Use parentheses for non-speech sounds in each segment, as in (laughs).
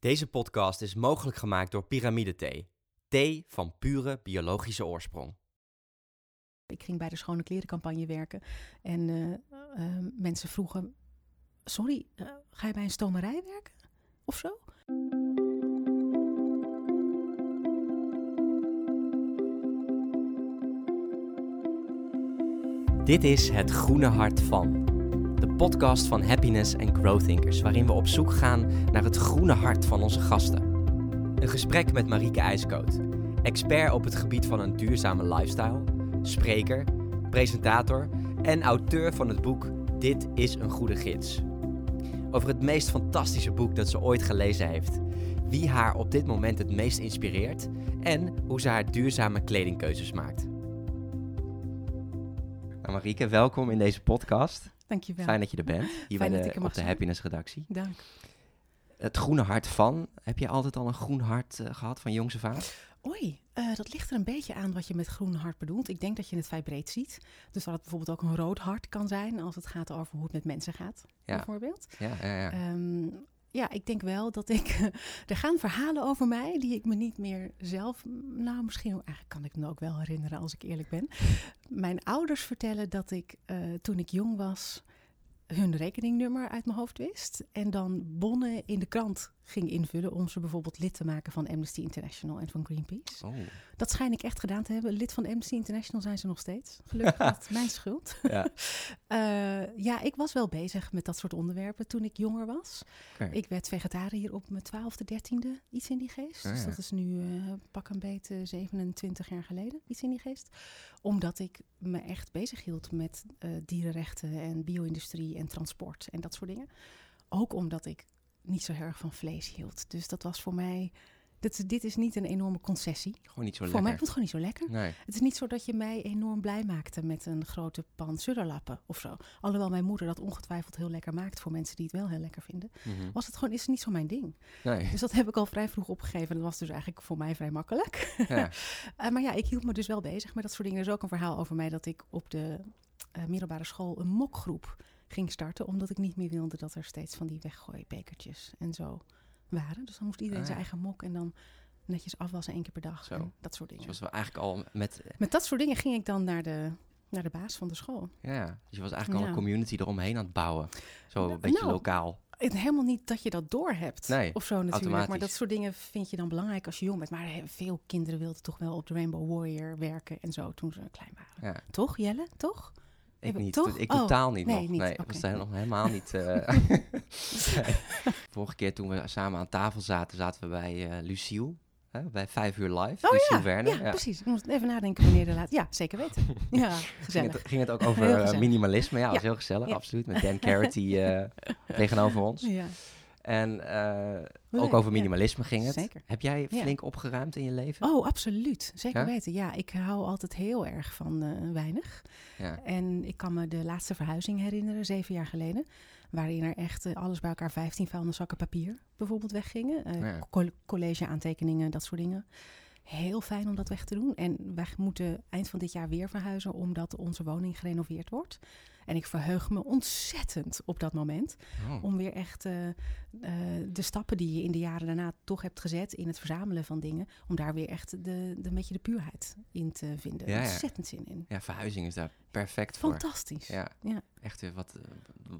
Deze podcast is mogelijk gemaakt door Pyramide Thee. Thee van pure biologische oorsprong. Ik ging bij de Schone Klerencampagne werken en eh, eh, mensen vroegen: Sorry, eh, ga je bij een stomerij werken? Of zo? Dit is Het Groene Hart van. Podcast van Happiness and Growth Thinkers, waarin we op zoek gaan naar het groene hart van onze gasten. Een gesprek met Marieke IJskoot, expert op het gebied van een duurzame lifestyle, spreker, presentator en auteur van het boek Dit is een goede gids. Over het meest fantastische boek dat ze ooit gelezen heeft, wie haar op dit moment het meest inspireert en hoe ze haar duurzame kledingkeuzes maakt. Nou, Marieke, welkom in deze podcast. Dankjewel. Fijn dat je er bent, hier Fijn bij dat de, ik er op de zijn. Happiness redactie. Dank. Het groene hart van, heb je altijd al een groen hart eh, gehad van jongs af aan? Oei, eh, dat ligt er een beetje aan wat je met groen hart bedoelt. Ik denk dat je het vrij breed ziet. Dus dat het bijvoorbeeld ook een rood hart kan zijn als het gaat over hoe het met mensen gaat, Ja. bijvoorbeeld. Ja, ja, ja. Ehm, ja, ik denk wel dat ik. (laughs) er gaan verhalen over mij die ik me niet meer zelf. Nou, misschien eigenlijk kan ik me ook wel herinneren als ik eerlijk ben. Mijn ouders vertellen dat ik eh, toen ik jong was. Hun rekeningnummer uit mijn hoofd wist. En dan bonnen in de krant ging invullen. om ze bijvoorbeeld lid te maken van Amnesty International en van Greenpeace. Oh, Dat schijn ik echt gedaan te hebben. Lid van Amnesty International zijn ze nog steeds. Gelukkig, dat mijn schuld. (laughs) ja. (laughs) Eh, ja, ik was wel bezig met dat soort onderwerpen toen ik jonger was. Ik werd vegetariër op mijn twaalfde, dertiende, iets in die geest. Ah, Dus dat is nu eh, pak een beet eh, 27 jaar geleden, iets in die geest. Omdat ik me echt bezig hield met eh, dierenrechten en bio-industrie en transport en dat soort dingen. Ook omdat ik niet zo erg van vlees hield. Dus dat was voor mij... Dit, dit is niet een enorme concessie. Gewoon niet zo voor mij lekker. was het gewoon niet zo lekker. Nee. Het is niet zo dat je mij enorm blij maakte met een grote pan sudderlappen of zo. Alhoewel mijn moeder dat ongetwijfeld heel lekker maakt voor mensen die het wel heel lekker vinden. Mhm. Was het gewoon, is het niet zo mijn ding. nee. Dus dat heb ik al vrij vroeg opgegeven. Dat was dus eigenlijk voor mij vrij makkelijk. Ja. (laughs) Eh, maar ja, ik hield me dus wel bezig met dat soort dingen. Er is ook een verhaal over mij dat ik op de eh, middelbare school een mokgroep ging starten. Omdat ik niet meer wilde dat er steeds van die weggooibekertjes en zo waren. Dus dan moest iedereen Ah, zijn eigen mok en dan netjes afwassen één keer per dag. Zo. En dat soort dingen. Dus was wel eigenlijk al met... Met dat soort dingen ging ik dan naar de, naar de baas van de school. Ja. Dus je was eigenlijk al een community eromheen aan het bouwen. Zo een Nou, beetje nou, lokaal. Het, helemaal niet dat je dat doorhebt. Nee, of zo natuurlijk. Maar dat soort dingen vind je dan belangrijk als je jong bent. Maar veel kinderen wilden toch wel op de Rainbow Warrior werken en zo toen ze klein waren. Ja. Toch, Jelle? Toch? Ik niet. toch? Ik Oh, totaal niet nee, nog. niet. Nee, was daar nog helemaal (laughs) niet... nee. (laughs) Vorige keer toen we samen aan tafel zaten, zaten we bij eh Luciel. Hè, bij Vijf Uur Live. Oh Luciel ja, Werner. ja, precies. Ik moest even nadenken wanneer de laat. Ja, zeker weten. (laughs) Ja, Ging gezellig. het, ging het ook over eh, minimalisme? Ja, dat was heel gezellig, absoluut. Met Dan Carity eh, tegenover ons. Ja, En Leuk, ook over ja. minimalisme ging het. Zeker. Heb jij Ja. flink opgeruimd in je leven? Oh, absoluut. Zeker Ja? weten. Ja, ik hou altijd heel erg van eh, weinig. Ja. En ik kan me de laatste verhuizing herinneren, zeven jaar geleden. Waarin er echt eh, alles bij elkaar 15 vuilniszakken papier bijvoorbeeld weggingen. Eh, Ja. col- college-aantekeningen, dat soort dingen. Heel fijn om dat weg te doen. En wij moeten eind van dit jaar weer verhuizen, omdat onze woning gerenoveerd wordt. En ik verheug me ontzettend op dat moment. Oh. Om weer echt eh, eh, de stappen die je in de jaren daarna toch hebt gezet in het verzamelen van dingen. Om daar weer echt de, de, een beetje de puurheid in te vinden. Ja, ja. Ontzettend zin in. Ja, verhuizing is daar perfect voor. Fantastisch. Ja, Ja. echt weer wat, eh,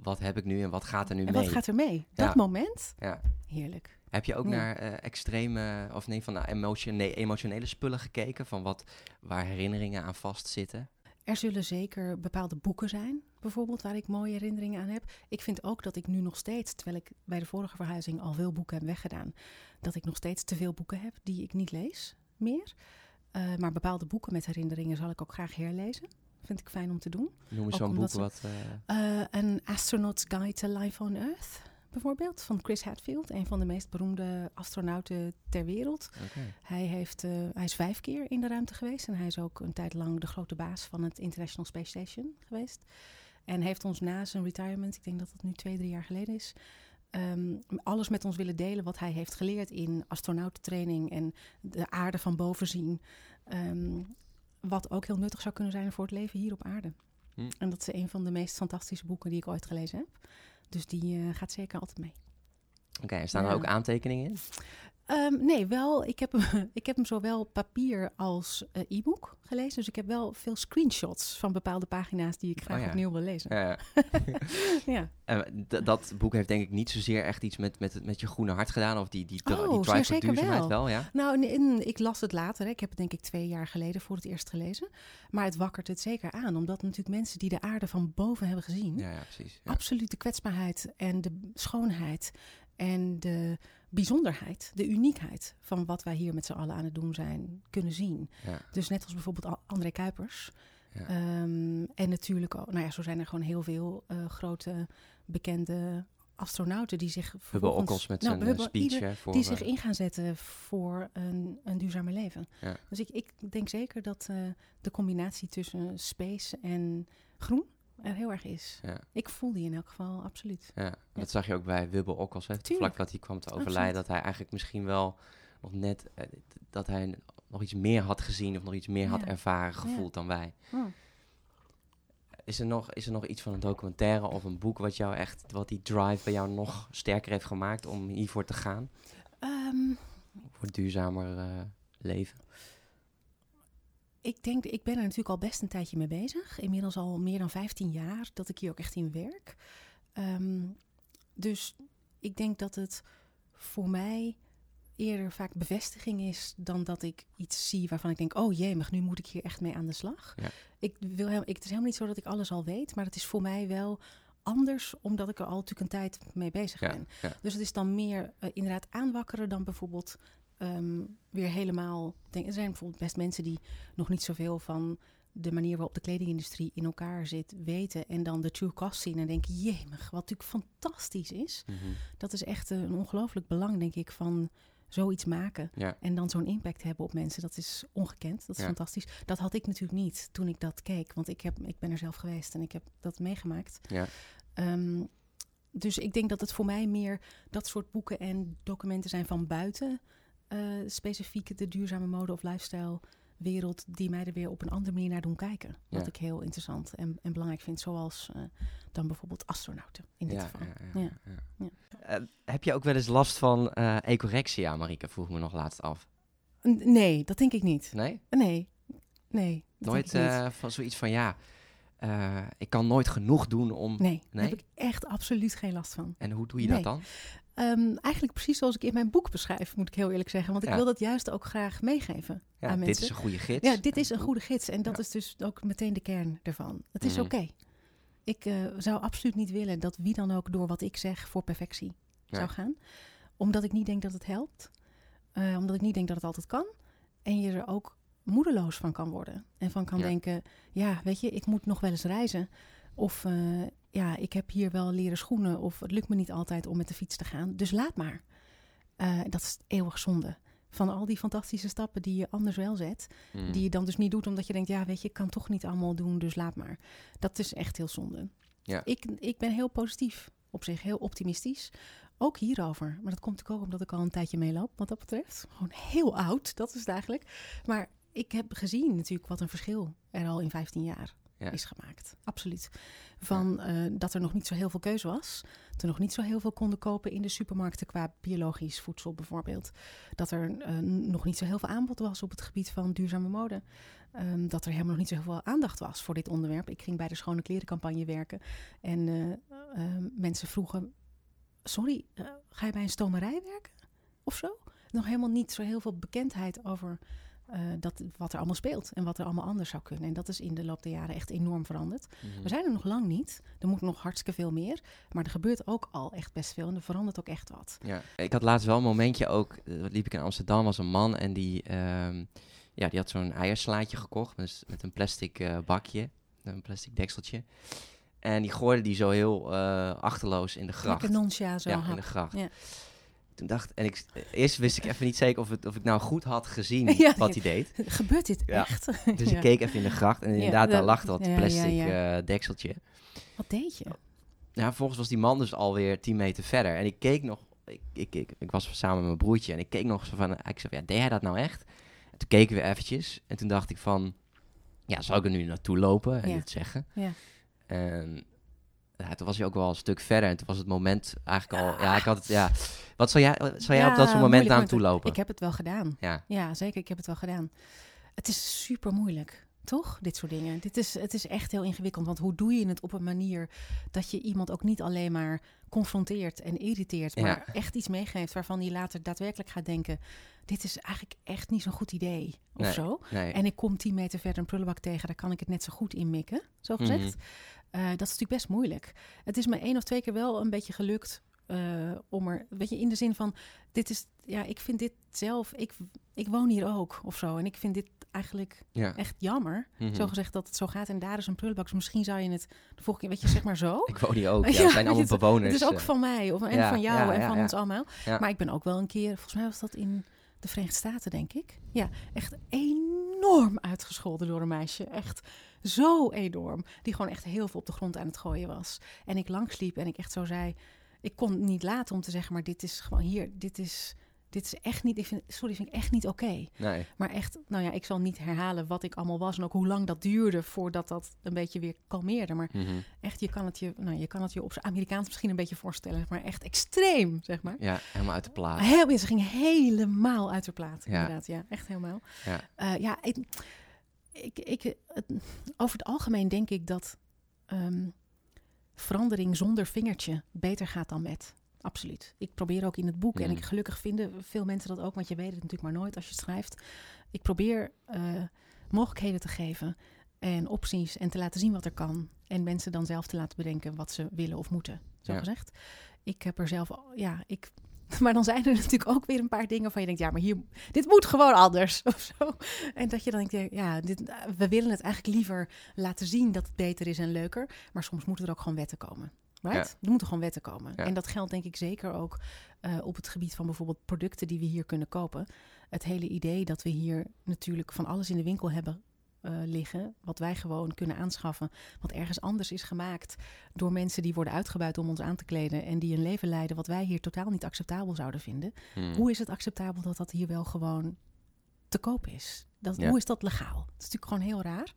wat heb ik nu en wat gaat er nu En mee? wat gaat er mee? Dat moment? Ja. Heerlijk. Heb je ook naar eh, extreme, of nee, van nou, emotion, nee, emotionele spullen gekeken? Van wat, waar herinneringen aan vastzitten? Er zullen zeker bepaalde boeken zijn, bijvoorbeeld, waar ik mooie herinneringen aan heb. Ik vind ook dat ik nu nog steeds, terwijl ik bij de vorige verhuizing al veel boeken heb weggedaan, dat ik nog steeds te veel boeken heb die ik niet lees meer. Eh, maar bepaalde boeken met herinneringen zal ik ook graag herlezen. Vind ik fijn om te doen. Noem eens zo'n boek ze- wat... eh, Eh, een Astronaut's Guide to Life on Earth, bijvoorbeeld, van Chris Hadfield, een van de meest beroemde astronauten ter wereld. Hij, heeft, eh, hij is vijf keer in de ruimte geweest en hij is ook een tijd lang de grote baas van het International Space Station geweest. En heeft ons na zijn retirement, ik denk dat dat nu twee, drie jaar geleden is, ehm, alles met ons willen delen wat hij heeft geleerd in astronautentraining en de aarde van boven zien. Ehm, wat ook heel nuttig zou kunnen zijn voor het leven hier op aarde. Hm. En dat is een van de meest fantastische boeken die ik ooit gelezen heb. Dus die eh, gaat zeker altijd mee. Oké, en staan er ook aantekeningen in? Ehm, nee, wel. Ik heb, hem, (laughs) ik heb hem zowel papier als eh, e-book gelezen. Dus ik heb wel veel screenshots van bepaalde pagina's die ik graag Oh ja. opnieuw wil lezen. Ja, ja. (laughs) (laughs) Ja. Eh, dat boek heeft denk ik niet zozeer echt iets met, met, met je groene hart gedaan. Of die, die, Oh, die zeer drive voor zeker duurzaamheid wel. wel, ja? Nou, en ik las het later. Hè. Ik heb het denk ik twee jaar geleden voor het eerst gelezen. Maar het wakkert het zeker aan. Omdat natuurlijk mensen die de aarde van boven hebben gezien... Ja, precies. Absoluut de kwetsbaarheid en de schoonheid en de bijzonderheid, de uniekheid van wat wij hier met z'n allen aan het doen zijn, kunnen zien. Ja. Dus net als bijvoorbeeld André Kuipers. Ja. Ehm, en natuurlijk ook, nou ja, zo zijn er gewoon heel veel eh, grote bekende astronauten die zich vervolgens- met Nou, zijn eh, speech. ieder- hè, voor, die eh, zich in gaan zetten voor een, een duurzamer leven. Ja. Dus ik, ik denk zeker dat eh, de combinatie tussen space en groen er heel erg is. ja, Ik voel die in elk geval, absoluut. ja. Dat zag je ook bij Wubbe Okkels. Hè, Tuurlijk. vlak dat hij kwam te overlijden. Dat hij eigenlijk misschien wel nog net... eh, dat hij nog iets meer had gezien of nog iets meer had ervaren, gevoeld dan wij. Oh. Is er, nog, is er nog iets van een documentaire of een boek wat jou echt, wat die drive bij jou nog sterker heeft gemaakt om hiervoor te gaan? Ehm, Voor duurzamer eh, leven? Ik denk, ik ben er natuurlijk al best een tijdje mee bezig. Inmiddels al meer dan 15 jaar dat ik hier ook echt in werk. Ehm, dus ik denk dat het voor mij eerder vaak bevestiging is dan dat ik iets zie waarvan ik denk: oh jee, maar nu moet ik hier echt mee aan de slag. Ja. Ik wil, ik, het is helemaal niet zo dat ik alles al weet, maar het is voor mij wel anders omdat ik er al natuurlijk een tijd mee bezig Ja, ben. ja. Dus het is dan meer eh, inderdaad aanwakkeren dan bijvoorbeeld ehm, weer helemaal. Denk, er zijn bijvoorbeeld best mensen die nog niet zoveel van de manier waarop de kledingindustrie in elkaar zit weten. En dan de true cost zien en denken: jemig, wat natuurlijk fantastisch is. Mhm. Dat is echt eh, een ongelooflijk belang, denk ik, van zoiets maken. Ja. En dan zo'n impact hebben op mensen. Dat is ongekend. Dat is Ja. fantastisch. Dat had ik natuurlijk niet toen ik dat keek. Want ik, heb, ik ben er zelf geweest en ik heb dat meegemaakt. Ja. Ehm, dus ik denk dat het voor mij meer dat soort boeken en documenten zijn van buiten. Eh, specifiek de duurzame mode of lifestyle wereld. Die mij er weer op een andere manier naar doen kijken. Wat Ja. ik heel interessant en, en belangrijk vind. Zoals eh, dan bijvoorbeeld astronauten in dit Ja, geval. ja, ja, Ja. ja. Eh, heb je ook wel eens last van eh ecorexia, Marike? Vroeg me nog laatst af. N- Nee, dat denk ik niet. Nee? Nee, nee. Nooit van zoiets van ja, ik kan nooit genoeg doen om. Nee, daar nee? heb ik echt absoluut geen last van. En hoe doe je Nee. dat dan? Ehm, eigenlijk precies zoals ik in mijn boek beschrijf, moet ik heel eerlijk zeggen. Want ik Ja. wil dat juist ook graag meegeven Ja, aan dit mensen. is een goede gids. Ja, dit is een goede gids. En dat Ja. is dus ook meteen de kern ervan. Het is Mhm. oké. Ik eh, zou absoluut niet willen dat wie dan ook door wat ik zeg voor perfectie zou gaan. Omdat ik niet denk dat het helpt. Eh, omdat ik niet denk dat het altijd kan. En je er ook moedeloos van kan worden. En van kan denken, ja, weet je, ik moet nog wel eens reizen. Of eh, ja, ik heb hier wel leren schoenen. Of het lukt me niet altijd om met de fiets te gaan. Dus laat maar. Eh, dat is eeuwig zonde. Van al die fantastische stappen die je anders wel zet. Mm. Die je dan dus niet doet omdat je denkt, ja, weet je, ik kan toch niet allemaal doen, dus laat maar. Dat is echt heel zonde. Ja. Ik, ik ben heel positief op zich, heel optimistisch. Ook hierover. Maar dat komt natuurlijk ook omdat ik al een tijdje meeloop, wat dat betreft. Gewoon heel oud, dat is het eigenlijk. Maar ik heb gezien natuurlijk wat een verschil er al in 15 jaar Ja. is gemaakt. Absoluut. Van eh, dat er nog niet zo heel veel keuze was. Dat er nog niet zo heel veel konden kopen in de supermarkten qua biologisch voedsel bijvoorbeeld. Dat er eh, nog niet zo heel veel aanbod was op het gebied van duurzame mode. Ehm, dat er helemaal nog niet zo heel veel aandacht was voor dit onderwerp. Ik ging bij de Schone Klerencampagne werken. En eh, eh, mensen vroegen... Sorry, ga je bij een stomerij werken? Of zo? Nog helemaal niet zo heel veel bekendheid over eh, dat, wat er allemaal speelt. En wat er allemaal anders zou kunnen. En dat is in de loop der jaren echt enorm veranderd. Mhm. We zijn er nog lang niet. Er moet nog hartstikke veel meer. Maar er gebeurt ook al echt best veel. En er verandert ook echt wat. Ja, ik had laatst wel een momentje ook. eh, liep ik in Amsterdam, was een man en die, ehm, ja, die had zo'n eierslaatje gekocht. Dus met een plastic eh, bakje, een plastic dekseltje. En die gooide die zo heel achterloos in de gracht. Ja, hap. in de gracht. Ja. Toen dacht en ik, eerst wist ik even niet zeker of, het, of ik nou goed had gezien (laughs) Ja, wat hij deed. Gebeurt dit Ja. echt? (laughs) Dus ik keek even in de gracht en inderdaad, daar lag dat plastic eh, dekseltje. Wat deed je? Ja, vervolgens was die man dus alweer 10 meter verder. En ik keek nog, ik, ik, ik, ik was samen met mijn broertje en ik keek nog zo van, ik zei, ja, deed hij dat nou echt? En toen keken we eventjes en toen dacht ik van, ja, zou ik er nu naartoe lopen en dit zeggen? Ja. En ja, toen was je ook wel een stuk verder. En toen was het moment eigenlijk al... Ja, ik had het... Ja. Wat zou jij, zou jij op dat soort moment naar toe lopen? Ik heb het wel gedaan. Ja. ja, zeker. Ik heb het wel gedaan. Het is super moeilijk. Toch? Dit soort dingen. Dit is, het is echt heel ingewikkeld. Want hoe doe je het op een manier dat je iemand ook niet alleen maar confronteert en irriteert, maar echt iets meegeeft waarvan hij later daadwerkelijk gaat denken: dit is eigenlijk echt niet zo'n goed idee of zo. En ik kom tien meter verder een prullenbak tegen, daar kan ik het net zo goed in mikken, zo gezegd. Mhm. Eh, dat is natuurlijk best moeilijk. Het is me één of twee keer wel een beetje gelukt uh, om er, weet je, in de zin van, dit is, ja, ik vind dit zelf, ik, ik woon hier ook of zo. En ik vind dit eigenlijk echt jammer, mm zo gezegd, dat het zo gaat. En daar is een prullenbak. Dus misschien zou je het de volgende keer, weet je, zeg maar zo. (laughs) Ik woon hier ook, (laughs) ja, ja zijn allemaal bewoners. Het is ook eh. van mij, of, en van jou en van ons allemaal. Maar ik ben ook wel een keer, volgens mij was dat in de Verenigde Staten, denk ik. Ja, echt enorm uitgescholden door een meisje. Echt zo enorm. Die gewoon echt heel veel op de grond aan het gooien was. En ik langsliep en ik echt zo zei... Ik kon niet laten om te zeggen, maar dit is gewoon hier, dit is dit is echt niet, ik vind, sorry, vind ik echt niet oké. Nee. Maar echt, nou ja, ik zal niet herhalen wat ik allemaal was en ook hoe lang dat duurde voordat dat een beetje weer kalmeerde. Maar mhm. echt, je kan het je, nou, je kan het je op zijn Amerikaans misschien een beetje voorstellen, maar echt extreem, zeg maar. Ja, helemaal uit de plaat. Heel, ze ging helemaal uit de plaat, ja. inderdaad. Ja, echt helemaal. Ja, uh, ja ik, ik, ik, over het algemeen denk ik dat ehm, verandering zonder vingertje beter gaat dan met. Absoluut. Ik probeer ook in het boek, en mm. ik gelukkig vinden veel mensen dat ook, want je weet het natuurlijk maar nooit als je schrijft. Ik probeer uh, mogelijkheden te geven en opties en te laten zien wat er kan. En mensen dan zelf te laten bedenken wat ze willen of moeten, zo gezegd. Ik heb er zelf, ja, ik (laughs) maar dan zijn er natuurlijk ook weer een paar dingen van je denkt, ja, maar hier, dit moet gewoon anders (laughs) of zo. En dat je dan denkt, ja, dit, we willen het eigenlijk liever laten zien dat het beter is en leuker. Maar soms moeten er ook gewoon wetten komen. Right? Er moeten gewoon wetten komen. En dat geldt denk ik zeker ook uh, op het gebied van bijvoorbeeld producten die we hier kunnen kopen. Het hele idee dat we hier natuurlijk van alles in de winkel hebben uh, liggen, wat wij gewoon kunnen aanschaffen, wat ergens anders is gemaakt door mensen die worden uitgebuit om ons aan te kleden en die een leven leiden wat wij hier totaal niet acceptabel zouden vinden. Hmm. Hoe is het acceptabel dat dat hier wel gewoon te koop is? Dat, Hoe is dat legaal? Dat is natuurlijk gewoon heel raar.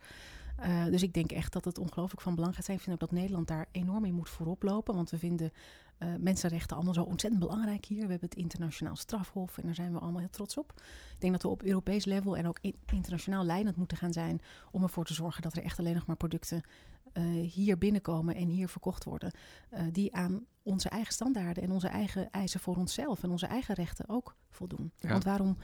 Uh, dus ik denk echt dat het ongelooflijk van belang gaat zijn. Ik vind ook dat Nederland daar enorm in moet voorop lopen. Want we vinden uh, mensenrechten allemaal zo ontzettend belangrijk hier. We hebben het internationaal strafhof en daar zijn we allemaal heel trots op. Ik denk dat we op Europees level en ook internationaal leidend moeten gaan zijn om ervoor te zorgen dat er echt alleen nog maar producten uh, hier binnenkomen en hier verkocht worden. Uh, die aan onze eigen standaarden en onze eigen eisen voor onszelf en onze eigen rechten ook voldoen. Ja. Want waarom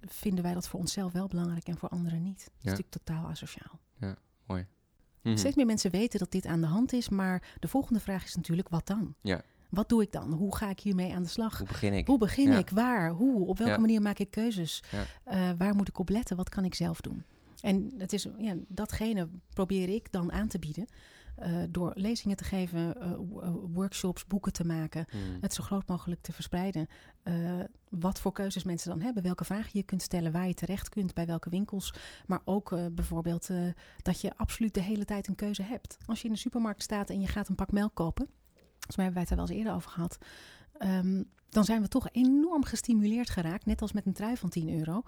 vinden wij dat voor onszelf wel belangrijk en voor anderen niet? Dat is natuurlijk totaal asociaal. Ja, mooi. Mm Steeds meer mensen weten dat dit aan de hand is, maar de volgende vraag is natuurlijk wat dan? Ja. Wat doe ik dan? Hoe ga ik hiermee aan de slag? Hoe begin ik? Hoe begin ik? Waar? Hoe? Op welke manier maak ik keuzes? Uh, waar moet ik op letten? Wat kan ik zelf doen? En het is, ja, datgene probeer ik dan aan te bieden. Uh, door lezingen te geven, uh, workshops, boeken te maken, mm. het zo groot mogelijk te verspreiden. Uh, wat voor keuzes mensen dan hebben, welke vragen je kunt stellen, waar je terecht kunt, bij welke winkels. Maar ook bijvoorbeeld dat je absoluut de hele tijd een keuze hebt. Als je in de supermarkt staat en je gaat een pak melk kopen, volgens mij hebben wij het er wel eens eerder over gehad. Um, dan zijn we toch enorm gestimuleerd geraakt, net als met een trui van 10 euro,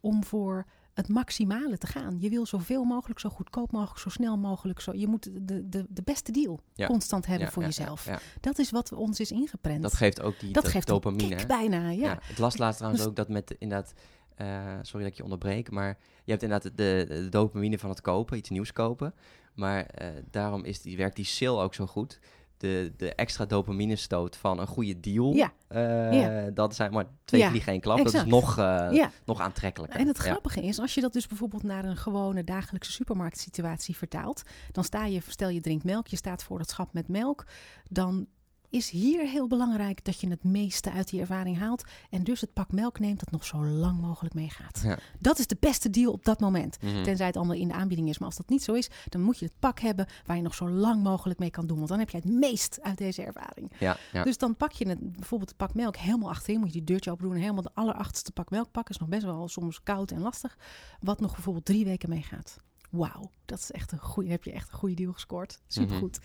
om voor het maximale te gaan. Je wil zoveel mogelijk, zo goedkoop mogelijk, zo snel mogelijk. Zo, je moet de, de, de beste deal constant hebben voor jezelf. Dat is wat ons is ingeprent. Dat geeft ook die dat geeft dopamine. bijna, ja. Het las laatst trouwens dus ook dat met inderdaad... Uh, sorry dat ik je onderbreek, maar je hebt inderdaad de, de, dopamine van het kopen, iets nieuws kopen. Maar uh, daarom is die, werkt die sale ook zo goed de, de extra dopamine stoot van een goede deal. Ja. Uh, Dat zijn maar twee ja. vliegen één klap. Dat is nog, uh, nog aantrekkelijker. En het grappige is, als je dat dus bijvoorbeeld naar een gewone dagelijkse supermarktsituatie vertaalt, dan sta je, stel je drinkt melk, je staat voor het schap met melk, dan is hier heel belangrijk dat je het meeste uit die ervaring haalt. En dus het pak melk neemt dat nog zo lang mogelijk meegaat. Ja. Dat is de beste deal op dat moment. Mhm. Tenzij het allemaal in de aanbieding is. Maar als dat niet zo is, dan moet je het pak hebben waar je nog zo lang mogelijk mee kan doen. Want dan heb je het meest uit deze ervaring. Ja, Dus dan pak je het, bijvoorbeeld het pak melk helemaal achterin. Moet je die deurtje open doen. Helemaal de allerachtste pak melk pakken. Is nog best wel soms koud en lastig. Wat nog bijvoorbeeld drie weken meegaat. Wauw, dat is echt een goede. Heb je echt een goede deal gescoord. Supergoed. Mm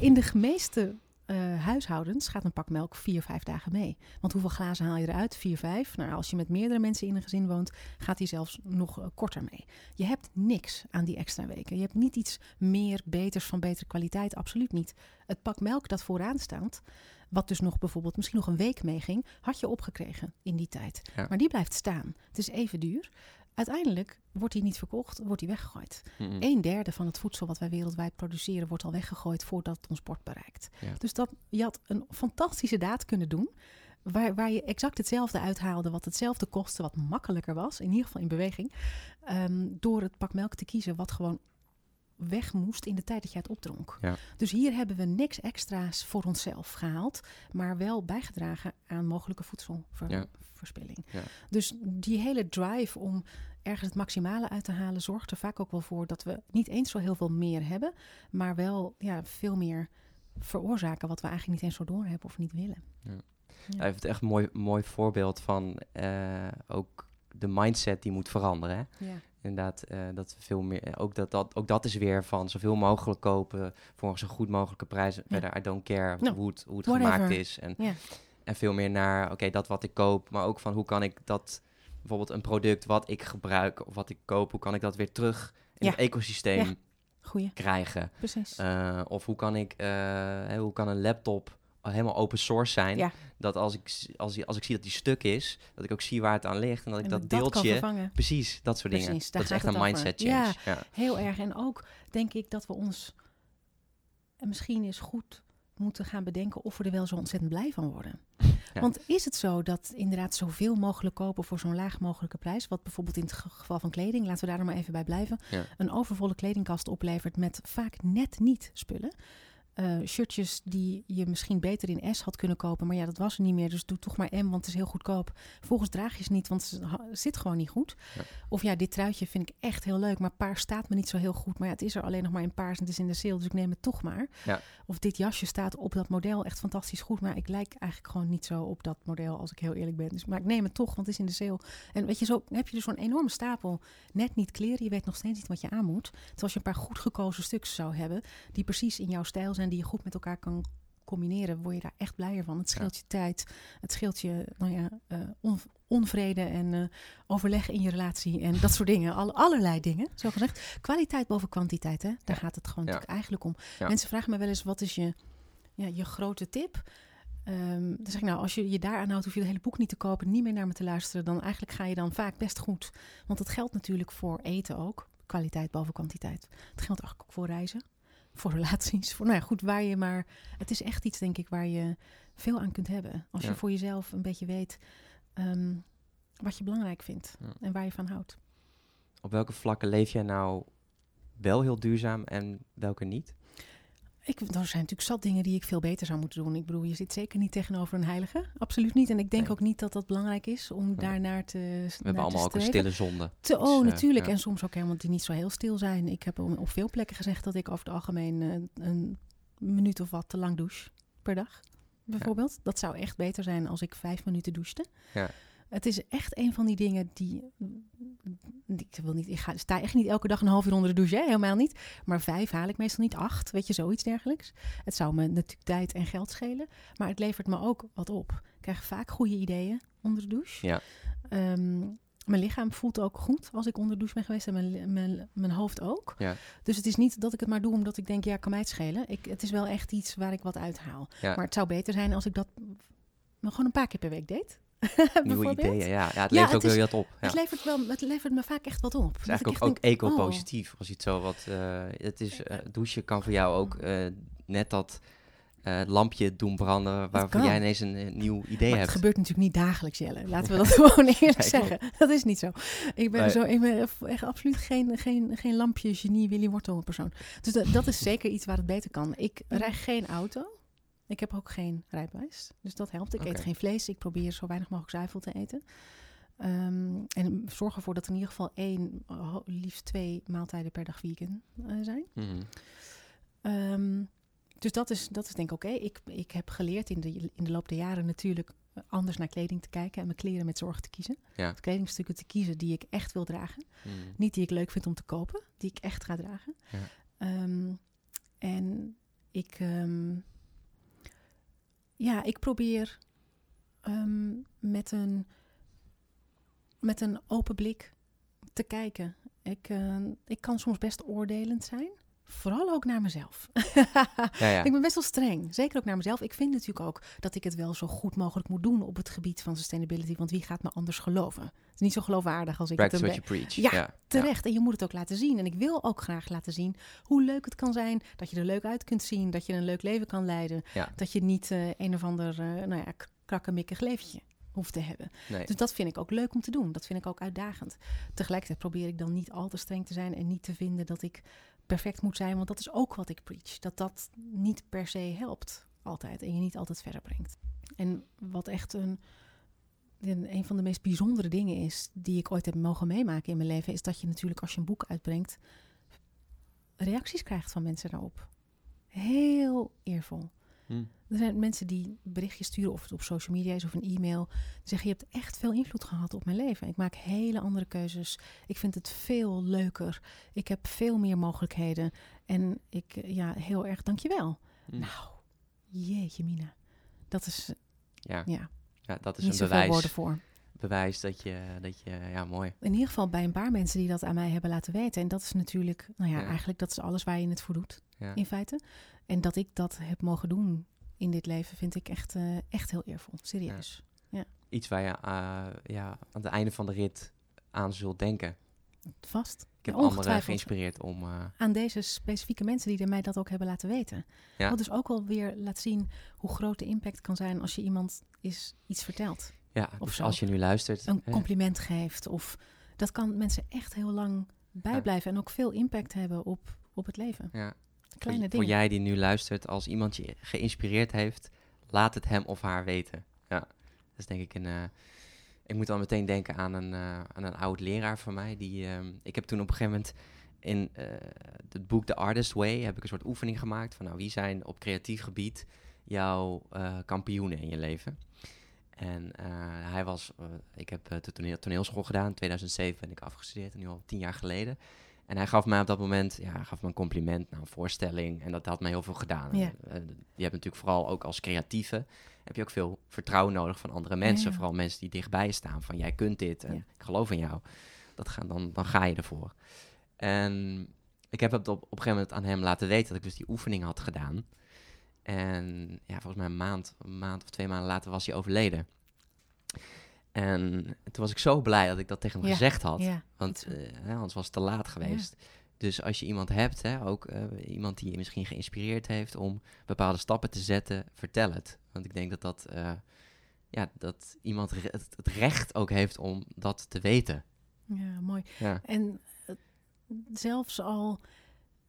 In de meeste eh, huishoudens gaat een pak melk vier, vijf dagen mee. Want hoeveel glazen haal je eruit? Vier, vijf. Nou, als je met meerdere mensen in een gezin woont, gaat die zelfs nog eh, korter mee. Je hebt niks aan die extra weken. Je hebt niet iets meer, beters van betere kwaliteit. Absoluut niet. Het pak melk dat vooraan staat, wat dus nog bijvoorbeeld misschien nog een week meeging, had je opgekregen in die tijd. Ja. Maar die blijft staan. Het is even duur. Uiteindelijk wordt die niet verkocht, wordt die weggegooid. Mhm. Een derde van het voedsel wat wij wereldwijd produceren wordt al weggegooid voordat het ons bord bereikt. Ja. Dus dat, je had een fantastische daad kunnen doen. Waar, waar je exact hetzelfde uithaalde, wat hetzelfde kostte, wat makkelijker was, in ieder geval in beweging. ehm, door het pak melk te kiezen, wat gewoon weg moest in de tijd dat jij het opdronk. Ja. Dus hier hebben we niks extra's voor onszelf gehaald, maar wel bijgedragen aan mogelijke voedselverspilling. Ja. Dus die hele drive om ergens het maximale uit te halen, zorgt er vaak ook wel voor dat we niet eens zo heel veel meer hebben, maar wel ja, veel meer veroorzaken wat we eigenlijk niet eens zo doorhebben of niet willen. Ja. Ja. Hij heeft echt een mooi, mooi voorbeeld van eh, ook de mindset die moet veranderen. Hè? Ja. Inderdaad, eh, dat veel meer. Ook dat, dat, ook dat is weer van zoveel mogelijk kopen voor een zo goed mogelijke prijs. Verder, I don't care hoe het, hoe het whatever. gemaakt is. En, Ja. en veel meer naar, oké, dat wat ik koop, maar ook van hoe kan ik dat, bijvoorbeeld een product wat ik gebruik of wat ik koop, hoe kan ik dat weer terug in Ja. het ecosysteem Ja. Krijgen? precies. Eh, of hoe kan ik, eh, hoe kan een laptop helemaal open source zijn? Ja. Dat als ik, als, als ik zie dat die stuk is, dat ik ook zie waar het aan ligt en dat ik En dat kan deeltje, precies, dat soort dingen. Precies, Dat is echt een over. mindset change. Ja. Ja. Heel erg. En ook denk ik dat we ons en misschien eens goed moeten gaan bedenken of we er wel zo ontzettend blij van worden. Ja. Want is het zo dat inderdaad zoveel mogelijk kopen voor zo'n laag mogelijke prijs, wat bijvoorbeeld in het ge- geval van kleding, laten we daar dan maar even bij blijven, Ja. een overvolle kledingkast oplevert met vaak net niet spullen. Eh, shirtjes die je misschien beter in S had kunnen kopen, maar ja, dat was er niet meer. Dus doe toch maar M, want het is heel goedkoop. Volgens draag je ze niet, want het zit gewoon niet goed. Ja. Of ja, dit truitje vind ik echt heel leuk, maar paars staat me niet zo heel goed. Maar ja, het is er alleen nog maar in paars en het is in de sale, dus ik neem het toch maar. Ja. Of dit jasje staat op dat model echt fantastisch goed, maar ik lijk eigenlijk gewoon niet zo op dat model, als ik heel eerlijk ben. Dus, maar ik neem het toch, want het is in de sale. En weet je, zo heb je dus zo'n enorme stapel net niet kleren. Je weet nog steeds niet wat je aan moet. Terwijl als je een paar goed gekozen stuks zou hebben, die precies in jouw stijl zijn, die je goed met elkaar kan combineren, word je daar echt blijer van. Het scheelt je tijd, het scheelt je nou ja, eh, on- onvrede en eh, overleg in je relatie en dat soort dingen. Alle, allerlei dingen, zo gezegd. Kwaliteit boven kwantiteit, hè? daar Ja. gaat het gewoon Ja. eigenlijk om. Ja. Mensen vragen me wel eens, wat is je, ja, je grote tip? Ehm, dan zeg ik nou, als je je daaraan houdt, hoef je het hele boek niet te kopen, niet meer naar me te luisteren. Dan eigenlijk ga je dan vaak best goed. Want dat geldt natuurlijk voor eten ook. Kwaliteit boven kwantiteit. Het geldt eigenlijk ook voor reizen, voor relaties. Voor, nou ja, goed, waar je maar. Het is echt iets, denk ik, waar je veel aan kunt hebben. Als Ja. je voor jezelf een beetje weet ehm, wat je belangrijk vindt Ja. en waar je van houdt. Op welke vlakken leef jij nou wel heel duurzaam en welke niet? Ik, er zijn natuurlijk zat dingen die ik veel beter zou moeten doen. Ik bedoel, je zit zeker niet tegenover een heilige. Absoluut niet. En ik denk Nee. ook niet dat dat belangrijk is om daarnaar te We hebben allemaal ook een stille zonde. Te, oh, eh, natuurlijk. ja. En soms ook helemaal die niet zo heel stil zijn. Ik heb op op veel plekken gezegd dat ik over het algemeen eh, een minuut of wat te lang douche per dag. Bijvoorbeeld. Dat zou echt beter zijn als ik vijf minuten douchte. Ja. Het is echt een van die dingen die. die- Ik, wil niet, ik ga, sta echt niet elke dag een half uur onder de douche, hè? helemaal niet. Maar vijf haal ik meestal niet, acht, weet je, zoiets dergelijks. Het zou me natuurlijk tijd en geld schelen, maar het levert me ook wat op. Ik krijg vaak goede ideeën onder de douche. Ja. Ehm, mijn lichaam voelt ook goed als ik onder de douche ben geweest en mijn, mijn, mijn hoofd ook. Ja. Dus het is niet dat ik het maar doe omdat ik denk, ja, kan mij het schelen. Ik, het is wel echt iets waar ik wat uithaal. Ja. Maar het zou beter zijn als ik dat gewoon een paar keer per week deed. (laughs) Nieuwe ideeën, ja. ja het Ja, levert het ook weer wat op. Ja. Het, levert wel, het levert me vaak echt wat op. Het is eigenlijk ook, ook oh, eco-positief. Als je het zo wat... eh, het is, eh, douchen kan voor jou ook eh, net dat lampje doen branden... waarvoor jij ineens een, nieuw idee Maar hebt. het gebeurt natuurlijk niet dagelijks, Jelle. (laughs) Laten we dat gewoon eerlijk Nee, zeggen. Dat is niet zo. Ik ben, Nee. zo, ik ben echt absoluut geen, geen, geen lampje genie Willy Wortel persoon. Dus dat, dat is zeker iets waar het beter kan. Ik rijd geen auto. Ik heb ook geen rijbewijs. Dus dat helpt. Ik eet geen vlees. Ik probeer zo weinig mogelijk zuivel te eten. Ehm, en zorg ervoor dat er in ieder geval één, liefst twee maaltijden per dag vegan eh, zijn. Mhm. Ehm, dus dat is, dat is denk ik oké. Ik, ik heb geleerd in de, in de loop der jaren natuurlijk eh, anders naar kleding te kijken en mijn kleren met zorg te kiezen. Ja. Kledingstukken te kiezen die ik echt wil dragen. Mhm. Niet die ik leuk vind om te kopen, die ik echt ga dragen. Ja. Ehm, en ik, ja, ik probeer ehm, met, een, met een open blik te kijken. Ik, uh, ik kan soms best oordelend zijn. Vooral ook naar mezelf. (laughs) ja, ja. Ik ben best wel streng. Zeker ook naar mezelf. Ik vind natuurlijk ook dat ik het wel zo goed mogelijk moet doen op het gebied van sustainability. Want wie gaat me anders geloven? Het is niet zo geloofwaardig als ik Practice het preach. Ja, ja, terecht. En je moet het ook laten zien. En ik wil ook graag laten zien hoe leuk het kan zijn. Dat je er leuk uit kunt zien. Dat je een leuk leven kan leiden. Dat je niet uh, een of ander uh, nou ja, krakkemikkig leventje hoeft te hebben. Nee. Dus dat vind ik ook leuk om te doen. Dat vind ik ook uitdagend. Tegelijkertijd probeer ik dan niet al te streng te zijn en niet te vinden dat ik perfect moet zijn, want dat is ook wat ik preach. Dat dat niet per se helpt altijd en je niet altijd verder brengt. En wat echt een, een van de meest bijzondere dingen is die ik ooit heb mogen meemaken in mijn leven, is dat je natuurlijk als je een boek uitbrengt, reacties krijgt van mensen daarop. Heel eervol. Hm. Er zijn mensen die berichtjes sturen, of het op social media is of een e-mail. Die zeggen: Je hebt echt veel invloed gehad op mijn leven. Ik maak hele andere keuzes. Ik vind het veel leuker. Ik heb veel meer mogelijkheden. En ik, ja, heel erg dankjewel. Hm. Nou, jeetje, Mina. Dat is. Ja, ja, ja dat is een bewijs. voor. Bewijs dat je, dat je, ja, mooi. In ieder geval bij een paar mensen die dat aan mij hebben laten weten. En dat is natuurlijk, nou ja, eigenlijk dat is alles waar je het voor doet, in feite. En dat ik dat heb mogen doen in dit leven vind ik echt, uh, echt heel eervol. Serieus. Ja. Iets waar je uh, ja, aan het einde van de rit aan zult denken. Vast. Ik heb anderen geïnspireerd om... Uh... Aan deze specifieke mensen die mij dat ook hebben laten weten. Ja. Wat dus ook alweer laat zien hoe groot de impact kan zijn als je iemand is, iets vertelt. Ja, of dus als je nu luistert... Een compliment geeft. Of dat kan mensen echt heel lang bijblijven. En ook veel impact hebben op, op het leven. Ja. Kleine voor, voor jij die nu luistert, als iemand je geïnspireerd heeft, laat het hem of haar weten. Ja, dat is denk ik een. Uh, ik moet dan meteen denken aan een, uh, aan een oud leraar van mij. Die, uh, ik heb toen op een gegeven moment in uh, het boek The Artist Way heb ik een soort oefening gemaakt van nou, wie zijn op creatief gebied jouw kampioenen in je leven. En hij was, ik heb de toneel, toneelschool gedaan, in 2007 ben ik afgestudeerd, nu al tien jaar geleden. En hij gaf mij op dat moment, ja, gaf me een compliment naar een voorstelling. En dat had mij heel veel gedaan. Ja. Uh, je hebt natuurlijk vooral ook als creatieve, heb je ook veel vertrouwen nodig van andere mensen. Vooral mensen die dichtbij staan, van jij kunt dit en ik geloof in jou. Dat gaan, dan, dan ga je ervoor. En ik heb het op, op een gegeven moment aan hem laten weten dat ik dus die oefening had gedaan. En ja, volgens mij een maand, een maand of twee maanden later was hij overleden. En toen was ik zo blij dat ik dat tegen hem gezegd had. Want uh, anders was het te laat geweest. Dus als je iemand hebt, hè, ook uh, iemand die je misschien geïnspireerd heeft om bepaalde stappen te zetten, vertel het. Want ik denk dat dat, uh, ja, dat iemand het, het, recht ook heeft om dat te weten. Ja, mooi. En zelfs al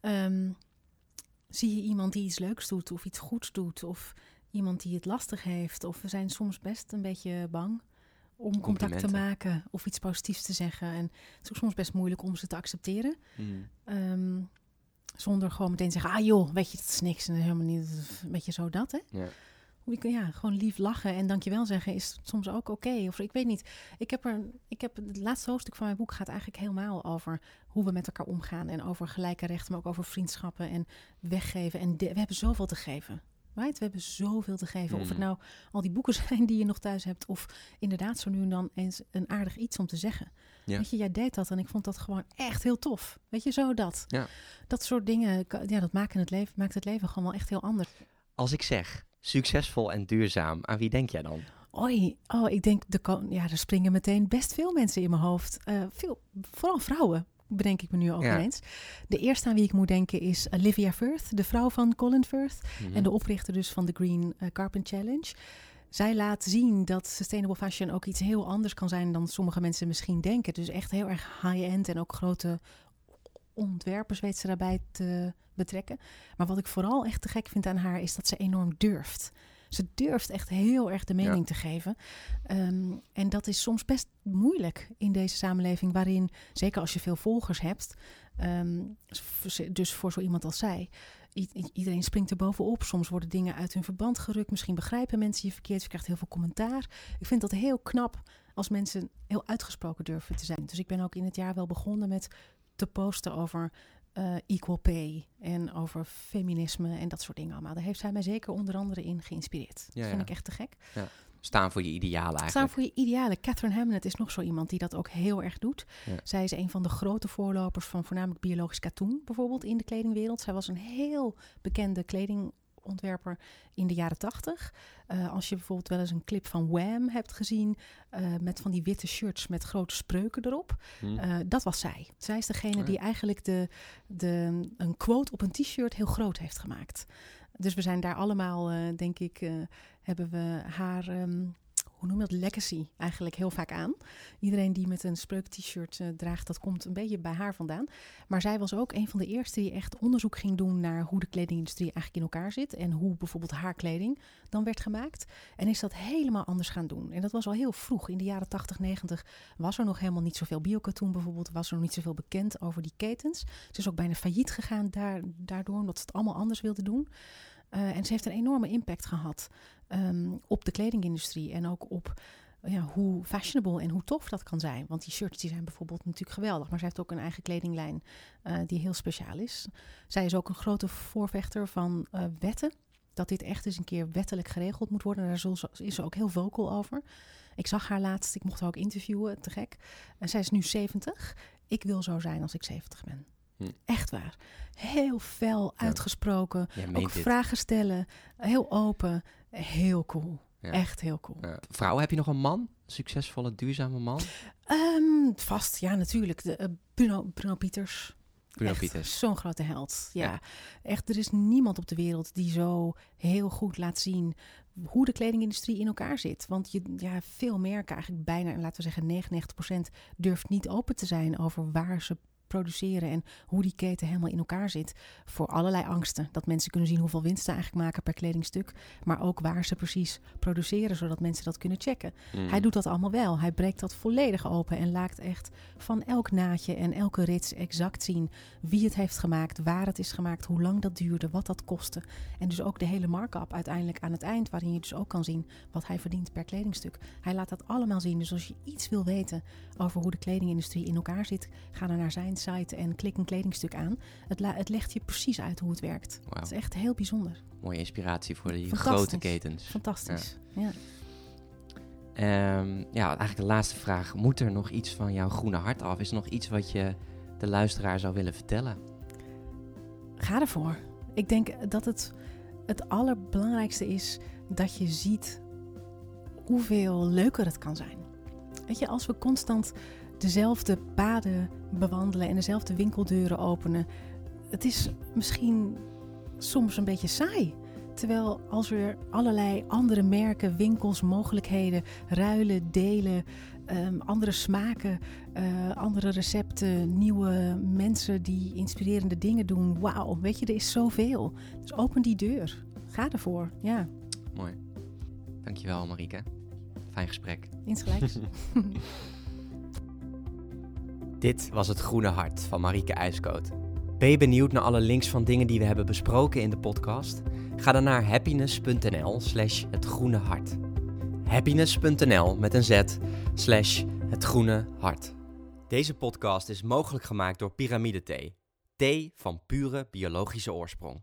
um, zie je iemand die iets leuks doet of iets goeds doet, of iemand die het lastig heeft, of we zijn soms best een beetje bang om contact te maken of iets positiefs te zeggen. En het is ook soms best moeilijk om ze te accepteren. Hmm. Ehm, zonder gewoon meteen te zeggen, ah joh, weet je, het is niks en helemaal niet, een beetje zo dat, hè? Ja. Ja, gewoon lief lachen en dankjewel zeggen is soms ook oké. Of ik weet niet. Ik heb er, ik heb het laatste hoofdstuk van mijn boek gaat eigenlijk helemaal over hoe we met elkaar omgaan en over gelijke rechten, maar ook over vriendschappen en weggeven. En we hebben zoveel te geven. Right? We hebben zoveel te geven. Of het mm. nou al die boeken (laughs) zijn die je nog thuis hebt, of inderdaad zo nu en dan eens een aardig iets om te zeggen. Weet je, jij deed dat en ik vond dat gewoon echt heel tof. Weet je, zo dat. Ja. Dat soort dingen, ja, dat maken het leven, maakt het leven gewoon wel echt heel anders. Als ik zeg succesvol en duurzaam, aan wie denk jij dan? Oei, oh, ik denk, de, ja, er springen meteen best veel mensen in mijn hoofd. Uh, veel, vooral vrouwen bedenk ik me nu ook ja. ineens. De eerste aan wie ik moet denken is Olivia Firth, de vrouw van Colin Firth. En de oprichter dus van de Green uh, Carpet Challenge. Zij laat zien dat sustainable fashion ook iets heel anders kan zijn dan sommige mensen misschien denken. Dus echt heel erg high-end en ook grote ontwerpers weet ze daarbij te betrekken. Maar wat ik vooral echt te gek vind aan haar is dat ze enorm durft. Ze durft echt heel erg de mening te geven. Ehm, en dat is soms best moeilijk in deze samenleving, waarin, zeker als je veel volgers hebt, ehm, dus voor zo iemand als zij, iedereen springt er bovenop. Soms worden dingen uit hun verband gerukt. Misschien begrijpen mensen je verkeerd. Je krijgt heel veel commentaar. Ik vind dat heel knap als mensen heel uitgesproken durven te zijn. Dus ik ben ook in het jaar wel begonnen met te posten over eh, equal pay en over feminisme en dat soort dingen allemaal. Daar heeft zij mij zeker onder andere in geïnspireerd. Ja, dat vind ja. ik echt te gek. Staan voor je idealen eigenlijk. Staan voor je idealen. Catherine Hamnett is nog zo iemand die dat ook heel erg doet. Ja. Zij is een van de grote voorlopers van voornamelijk biologisch katoen, bijvoorbeeld in de kledingwereld. Zij was een heel bekende kledingontwerper in de jaren tachtig. Eh, als je bijvoorbeeld wel eens een clip van Wham hebt gezien, eh, met van die witte shirts met grote spreuken erop. Hm. Eh, dat was zij. Zij is degene ja. die eigenlijk de, de, een quote op een t-shirt heel groot heeft gemaakt. Dus we zijn daar allemaal, denk ik, hebben we haar, ehm, hoe noem je dat, legacy eigenlijk heel vaak aan. Iedereen die met een spreuk t-shirt eh, draagt, dat komt een beetje bij haar vandaan. Maar zij was ook een van de eerste die echt onderzoek ging doen naar hoe de kledingindustrie eigenlijk in elkaar zit. En hoe bijvoorbeeld haar kleding dan werd gemaakt. En is dat helemaal anders gaan doen. En dat was al heel vroeg. In de jaren 80, 90 was er nog helemaal niet zoveel biokatoen bijvoorbeeld. Was er nog niet zoveel bekend over die ketens. Ze is ook bijna failliet gegaan daar, daardoor, omdat ze het allemaal anders wilde doen. Eh, en ze heeft een enorme impact gehad ehm, op de kledingindustrie. En ook op ja, hoe fashionable en hoe tof dat kan zijn. Want die shirts die zijn bijvoorbeeld natuurlijk geweldig. Maar zij heeft ook een eigen kledinglijn eh, die heel speciaal is. Zij is ook een grote voorvechter van eh, wetten. Dat dit echt eens een keer wettelijk geregeld moet worden. Daar is ze ook heel vocal over. Ik zag haar laatst, ik mocht haar ook interviewen, te gek. En zij is nu 70. Ik wil zo zijn als ik 70 ben. Hm. Echt waar. Heel fel uitgesproken. Ook vragen stellen. Heel open. Heel cool. Ja. Echt heel cool. Ja. Vrouw, heb je nog een man? Succesvolle, duurzame man? Ehm, vast, ja, natuurlijk. De, eh, Bruno, Bruno Pieters. Bruno Pieters. Zo'n grote held. Ja. Ja. echt. Er is niemand op de wereld die zo heel goed laat zien hoe de kledingindustrie in elkaar zit. Want je, ja, veel merken, eigenlijk bijna, laten we zeggen 99%, durft niet open te zijn over waar ze produceren en hoe die keten helemaal in elkaar zit. Voor allerlei angsten. Dat mensen kunnen zien hoeveel winst ze eigenlijk maken per kledingstuk. Maar ook waar ze precies produceren, zodat mensen dat kunnen checken. Hm. Hij doet dat allemaal wel. Hij breekt dat volledig open en laat echt van elk naadje en elke rits exact zien wie het heeft gemaakt, waar het is gemaakt, hoe lang dat duurde, wat dat kostte. En dus ook de hele markup uiteindelijk aan het eind, waarin je dus ook kan zien wat hij verdient per kledingstuk. Hij laat dat allemaal zien. Dus als je iets wil weten over hoe de kledingindustrie in elkaar zit, ga dan naar zijn site en klik een kledingstuk aan. Het, la- het legt je precies uit hoe het werkt. Het is echt heel bijzonder. Mooie inspiratie voor die grote ketens. Fantastisch. Ja. Ehm, ja, eigenlijk de laatste vraag. Moet er nog iets van jouw groene hart af? Is er nog iets wat je de luisteraar zou willen vertellen? Ga ervoor. Ik denk dat het het allerbelangrijkste is dat je ziet hoeveel leuker het kan zijn. Weet je, als we constant dezelfde paden bewandelen en dezelfde winkeldeuren openen, het is misschien soms een beetje saai. Terwijl als er allerlei andere merken, winkels, mogelijkheden, ruilen, delen, ehm, andere smaken, eh, andere recepten, nieuwe mensen die inspirerende dingen doen. Wauw, weet je, er is zoveel. Dus open die deur. Ga ervoor. Ja, Mooi. Dankjewel, Marieke. Fijn gesprek. insgelijks. (laughs) Dit was het Groene Hart van Marieke IJskoot. Ben je benieuwd naar alle links van dingen die we hebben besproken in de podcast? Ga dan naar happiness.nl slash het groene hart. Happiness.nl met een z slash het groene hart. Deze podcast is mogelijk gemaakt door Pyramide Thee. Thee van pure biologische oorsprong.